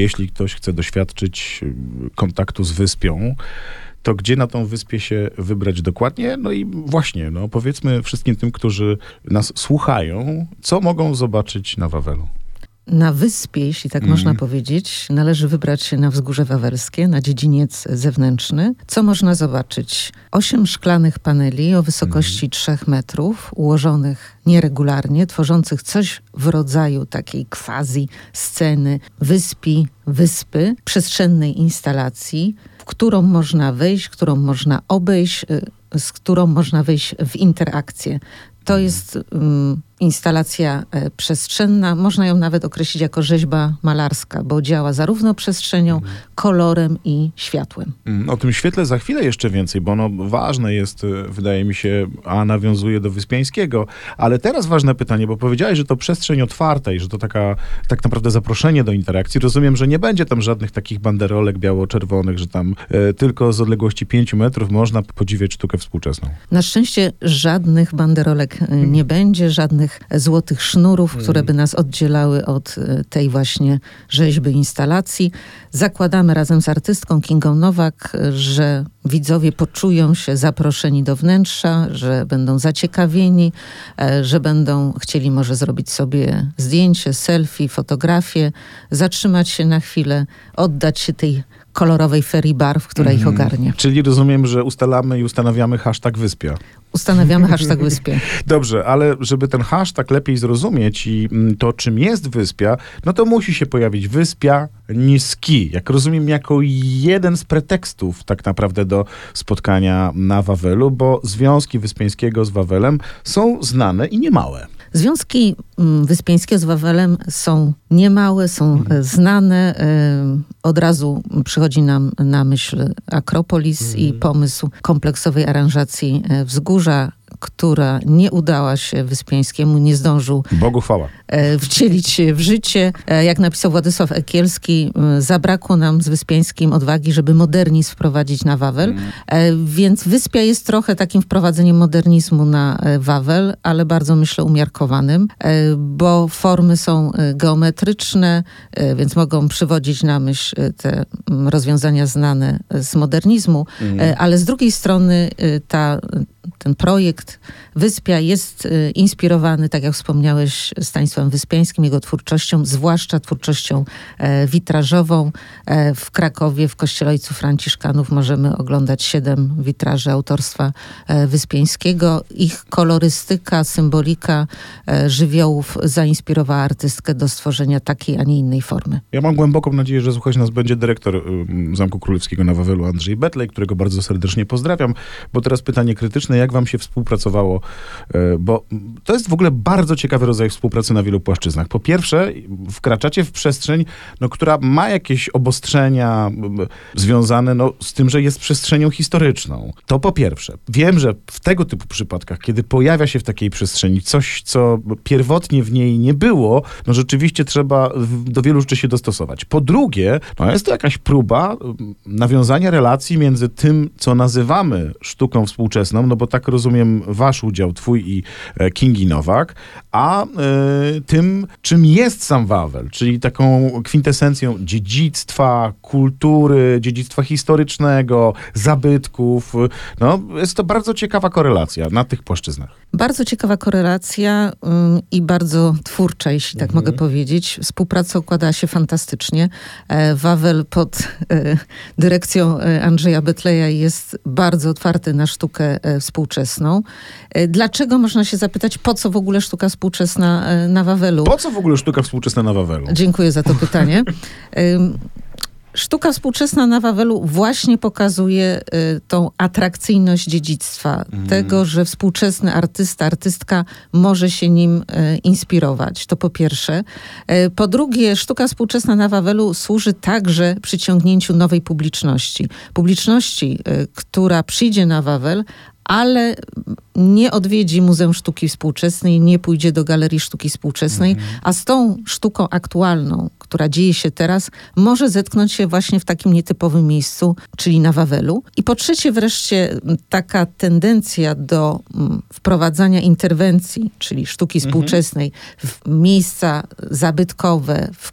jeśli ktoś chce doświadczyć y, kontaktu z wyspią, to gdzie na tą wyspie się wybrać dokładnie? No i właśnie, no powiedzmy wszystkim tym, którzy nas słuchają, co mogą zobaczyć na Wawelu. Na wyspie, jeśli tak mm. można powiedzieć, należy wybrać się na wzgórze wawelskie, na dziedziniec zewnętrzny. Co można zobaczyć? Osiem szklanych paneli o wysokości mm. 3 metrów, ułożonych nieregularnie, tworzących coś w rodzaju takiej quasi sceny wyspi, wyspy, przestrzennej instalacji, w którą można wejść, którą można obejść, y, z którą można wejść w interakcję. To jest um, instalacja e, przestrzenna. Można ją nawet określić jako rzeźba malarska, bo działa zarówno przestrzenią, mhm. kolorem i światłem. Mm, o tym świetle za chwilę jeszcze więcej, bo ono ważne jest, e, wydaje mi się, a nawiązuje do Wyspiańskiego. Ale teraz ważne pytanie, bo powiedziałeś, że to przestrzeń otwarta i że to taka tak naprawdę zaproszenie do interakcji. Rozumiem, że nie będzie tam żadnych takich banderolek biało-czerwonych, że tam e, tylko z odległości 5 metrów można podziwiać sztukę współczesną. Na szczęście żadnych banderolek nie będzie, żadnych złotych sznurów, mm. które by nas oddzielały od e, tej właśnie rzeźby instalacji. Zakładamy razem z artystką Kingą Nowak, że widzowie poczują się zaproszeni do wnętrza, że będą zaciekawieni, e, że będą chcieli może zrobić sobie zdjęcie, selfie, fotografię, zatrzymać się na chwilę, oddać się tej kolorowej ferii barw, która ich mhm. ogarnia. Czyli rozumiem, że ustalamy i ustanawiamy hashtag Wyspia. Ustanawiamy hashtag Wyspia. Dobrze, ale żeby ten hashtag lepiej zrozumieć i mm, to, czym jest Wyspia, no to musi się pojawić Wyspia Niski. Jak rozumiem, jako jeden z pretekstów tak naprawdę do spotkania na Wawelu, bo związki Wyspiańskiego z Wawelem są znane i niemałe. Związki mm, Wyspiańskie z Wawelem są niemałe, są mhm. znane. Od razu przychodzi nam na myśl Akropolis mhm. i pomysł kompleksowej aranżacji e, wzgórza, która nie udała się Wyspiańskiemu, nie zdążył Bogu chwała. E, wcielić się w życie. E, jak napisał Władysław Ekielski, zabrakło nam z Wyspiańskim odwagi, żeby modernizm wprowadzić na Wawel. Mm. Więc Wyspia jest trochę takim wprowadzeniem modernizmu na Wawel, ale bardzo myślę umiarkowanym, bo formy są geometryczne, więc mogą przywodzić na myśl te rozwiązania znane z modernizmu, mm. ale z drugiej strony ta ten projekt Wyspia jest y, inspirowany, tak jak wspomniałeś, Stanisławem Wyspiańskim, jego twórczością, zwłaszcza twórczością e, witrażową. E, w Krakowie, w Kościele Ojców Franciszkanów możemy oglądać siedem witraży autorstwa e, Wyspiańskiego. Ich kolorystyka, symbolika żywiołów zainspirowała artystkę do stworzenia takiej, a nie innej formy. Ja mam głęboką nadzieję, że słuchać nas będzie dyrektor Zamku Królewskiego na Wawelu, Andrzej Betlej, którego bardzo serdecznie pozdrawiam, bo teraz pytanie krytyczne, jak wam się współpracowało, e, bo to jest w ogóle bardzo ciekawy rodzaj współpracy na wielu płaszczyznach. Po pierwsze, wkraczacie w przestrzeń, no, która ma jakieś obostrzenia związane no, z tym, że jest przestrzenią historyczną. To po pierwsze. Wiem, że w tego typu przypadkach, kiedy pojawia się w takiej przestrzeni coś, co pierwotnie w niej nie było, no rzeczywiście trzeba do wielu rzeczy się dostosować. Po drugie, no jest to jakaś próba nawiązania relacji między tym, co nazywamy sztuką współczesną, no bo tak rozumiem wasz udział, twój i e, Kingi Nowak, a y, tym, czym jest sam Wawel, czyli taką kwintesencją dziedzictwa, kultury, dziedzictwa historycznego, zabytków. No, jest to bardzo ciekawa korelacja na tych płaszczyznach. Bardzo ciekawa korelacja i bardzo twórcza, jeśli tak mhm. mogę powiedzieć. Współpraca układała się fantastycznie. E, Wawel pod e, dyrekcją e, Andrzeja Betleja jest bardzo otwarty na sztukę współczesną. Dlaczego, można się zapytać, po co w ogóle sztuka współczesna na Wawelu? Po co w ogóle sztuka współczesna na Wawelu? Dziękuję za to pytanie. Sztuka współczesna na Wawelu właśnie pokazuje y, tą atrakcyjność dziedzictwa, mm. tego, że współczesny artysta, artystka może się nim y, inspirować. To po pierwsze. Y, po drugie, sztuka współczesna na Wawelu służy także przyciągnięciu nowej publiczności. Publiczności, która przyjdzie na Wawel, ale nie odwiedzi Muzeum Sztuki Współczesnej, nie pójdzie do Galerii Sztuki Współczesnej, mhm. a z tą sztuką aktualną, która dzieje się teraz, może zetknąć się właśnie w takim nietypowym miejscu, czyli na Wawelu. I po trzecie wreszcie taka tendencja do mm, wprowadzania interwencji, czyli sztuki mhm. współczesnej w miejsca zabytkowe, w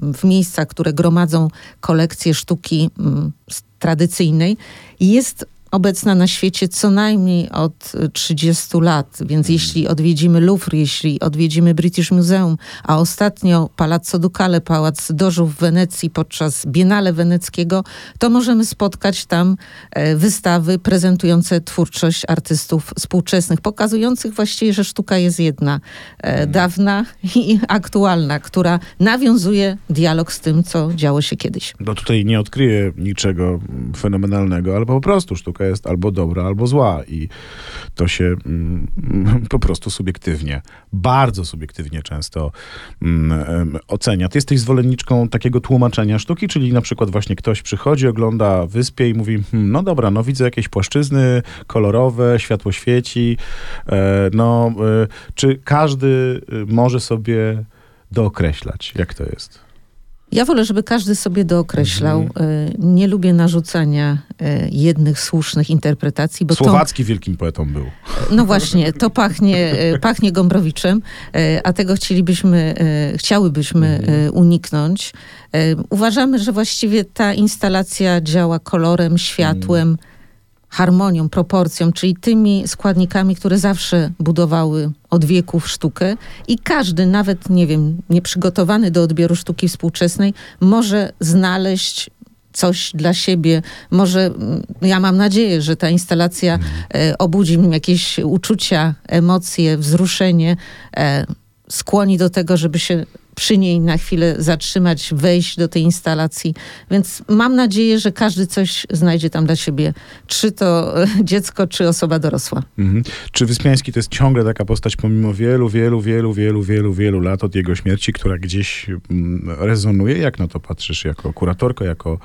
w miejscach, które gromadzą kolekcje sztuki mm, tradycyjnej, jest obecna na świecie co najmniej od 30 lat, więc Mhm. jeśli odwiedzimy Louvre, jeśli odwiedzimy British Museum, a ostatnio Palazzo Ducale, Pałac Dożów w Wenecji podczas Biennale Weneckiego, to możemy spotkać tam e, wystawy prezentujące twórczość artystów współczesnych, pokazujących właściwie, że sztuka jest jedna, e, dawna i aktualna, która nawiązuje dialog z tym, co działo się kiedyś. No tutaj nie odkryję niczego fenomenalnego, ale po prostu sztuka jest albo dobra, albo zła i to się mm, po prostu subiektywnie, bardzo subiektywnie często mm, ocenia. Ty jesteś zwolenniczką takiego tłumaczenia sztuki, czyli na przykład właśnie ktoś przychodzi, ogląda wyspę i mówi, hmm, no dobra, no widzę jakieś płaszczyzny kolorowe, światło świeci, e, no e, czy każdy e, może sobie dookreślać, jak to jest? Ja wolę, żeby każdy sobie dookreślał. Mhm. Y, Nie lubię narzucania y, jednych słusznych interpretacji, bo to, Słowacki wielkim poetą był. no właśnie, to pachnie, pachnie Gombrowiczem, a tego chcielibyśmy, chciałybyśmy y, uniknąć. Uważamy, że właściwie ta instalacja działa kolorem, światłem, harmonią, proporcją, czyli tymi składnikami, które zawsze budowały od wieków sztukę i każdy, nawet nie wiem, nieprzygotowany do odbioru sztuki współczesnej, może znaleźć coś dla siebie. Może, mm, ja mam nadzieję, że ta instalacja e, obudzi nim jakieś uczucia, emocje, wzruszenie, e, skłoni do tego, żeby się przy niej na chwilę zatrzymać, wejść do tej instalacji. Więc mam nadzieję, że każdy coś znajdzie tam dla siebie. Czy to e, dziecko, czy osoba dorosła. Mhm. Czy Wyspiański to jest ciągle taka postać pomimo wielu, wielu, wielu, wielu, wielu, wielu lat od jego śmierci, która gdzieś mm, rezonuje? Jak na to patrzysz jako kuratorka, jako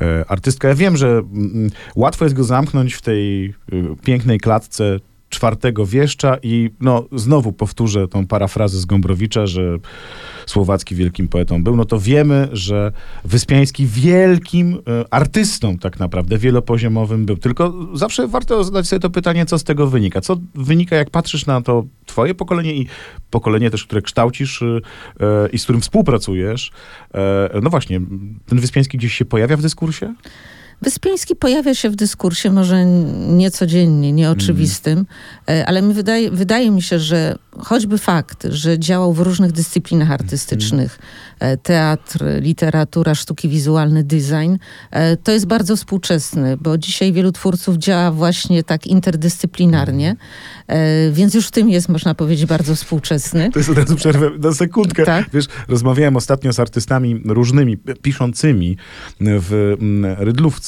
e, artystka? Ja wiem, że mm, łatwo jest go zamknąć w tej y, pięknej klatce czwartego wieszcza i no znowu powtórzę tą parafrazę z Gombrowicza, że Słowacki wielkim poetą był, no to wiemy, że Wyspiański wielkim e, artystą tak naprawdę, wielopoziomowym był. Tylko zawsze warto zadać sobie to pytanie, co z tego wynika. Co wynika, jak patrzysz na to twoje pokolenie i pokolenie też, które kształcisz y, e, i z którym współpracujesz. E, no właśnie, ten Wyspiański gdzieś się pojawia w dyskursie? Wyspiański pojawia się w dyskursie, może niecodziennie, nieoczywistym, e, ale mi wydaje, wydaje mi się, że choćby fakt, że działał w różnych dyscyplinach artystycznych, e, teatr, literatura, sztuki wizualne, design, e, to jest bardzo współczesny, bo dzisiaj wielu twórców działa właśnie tak interdyscyplinarnie, więc już w tym jest, można powiedzieć, bardzo współczesny. To jest od razu przerwę na sekundkę. Tak. Wiesz, rozmawiałem ostatnio z artystami różnymi, piszącymi w mm,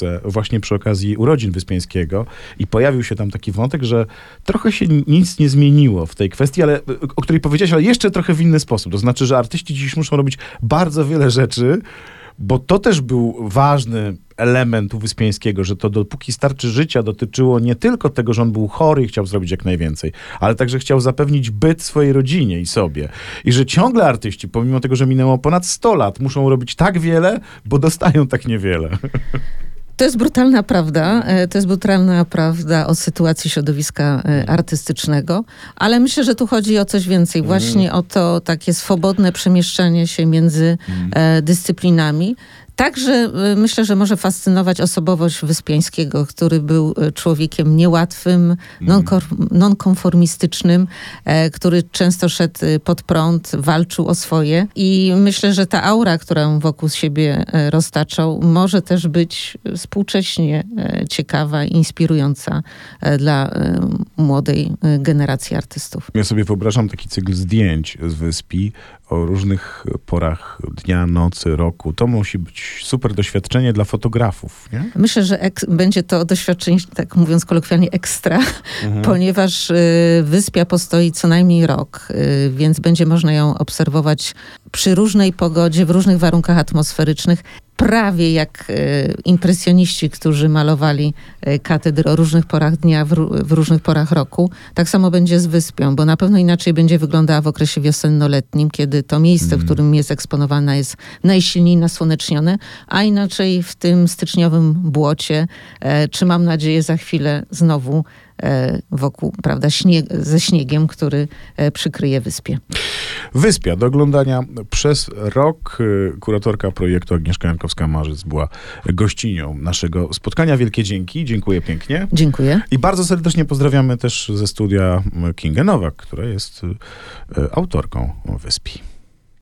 Rydlówce właśnie przy okazji urodzin Wyspiańskiego i pojawił się tam taki wątek, że trochę się nic nie zmieniło w tej kwestii, ale o której powiedziałeś, ale jeszcze trochę w inny sposób. To znaczy, że artyści dziś muszą robić bardzo wiele rzeczy, bo to też był ważny element u Wyspiańskiego, że to dopóki starczy życia dotyczyło nie tylko tego, że on był chory i chciał zrobić jak najwięcej, ale także chciał zapewnić byt swojej rodzinie i sobie. I że ciągle artyści, pomimo tego, że minęło ponad 100 lat, muszą robić tak wiele, bo dostają tak niewiele. To jest brutalna prawda. e, To jest brutalna prawda o sytuacji środowiska e, artystycznego, ale myślę, że tu chodzi o coś więcej. Właśnie o to takie swobodne przemieszczanie się między e, dyscyplinami. Także e, myślę, że może fascynować osobowość Wyspiańskiego, który był e, człowiekiem niełatwym, nonkor- nonkonformistycznym, e, który często szedł e, pod prąd, walczył o swoje. I myślę, że ta aura, którą wokół siebie e, roztaczał, może też być współcześnie e, ciekawa i inspirująca dla młodej generacji artystów. Ja sobie wyobrażam taki cykl zdjęć z wyspy o różnych porach dnia, nocy, roku. To musi być super doświadczenie dla fotografów, nie? Myślę, że będzie to doświadczenie, tak mówiąc kolokwialnie, ekstra, ponieważ y, wyspia postoi co najmniej rok, y, więc będzie można ją obserwować przy różnej pogodzie, w różnych warunkach atmosferycznych. Prawie jak y, impresjoniści, którzy malowali y, katedry o różnych porach dnia, w, ró- w różnych porach roku. Tak samo będzie z wyspią, bo na pewno inaczej będzie wyglądała w okresie wiosennoletnim, kiedy to miejsce, w którym jest eksponowana, jest najsilniej nasłonecznione, a inaczej w tym styczniowym błocie, e, czy mam nadzieję za chwilę znowu e, wokół, prawda, śnieg, ze śniegiem, który e, przykryje wyspie. Wyspia do oglądania przez rok. Y, Kuratorka projektu Agnieszka Jankowska-Marzyc była gościnią naszego spotkania. Wielkie dzięki, dziękuję pięknie. Dziękuję. I bardzo serdecznie pozdrawiamy też ze studia Kingę Nowak, która jest y, y, autorką Wyspi.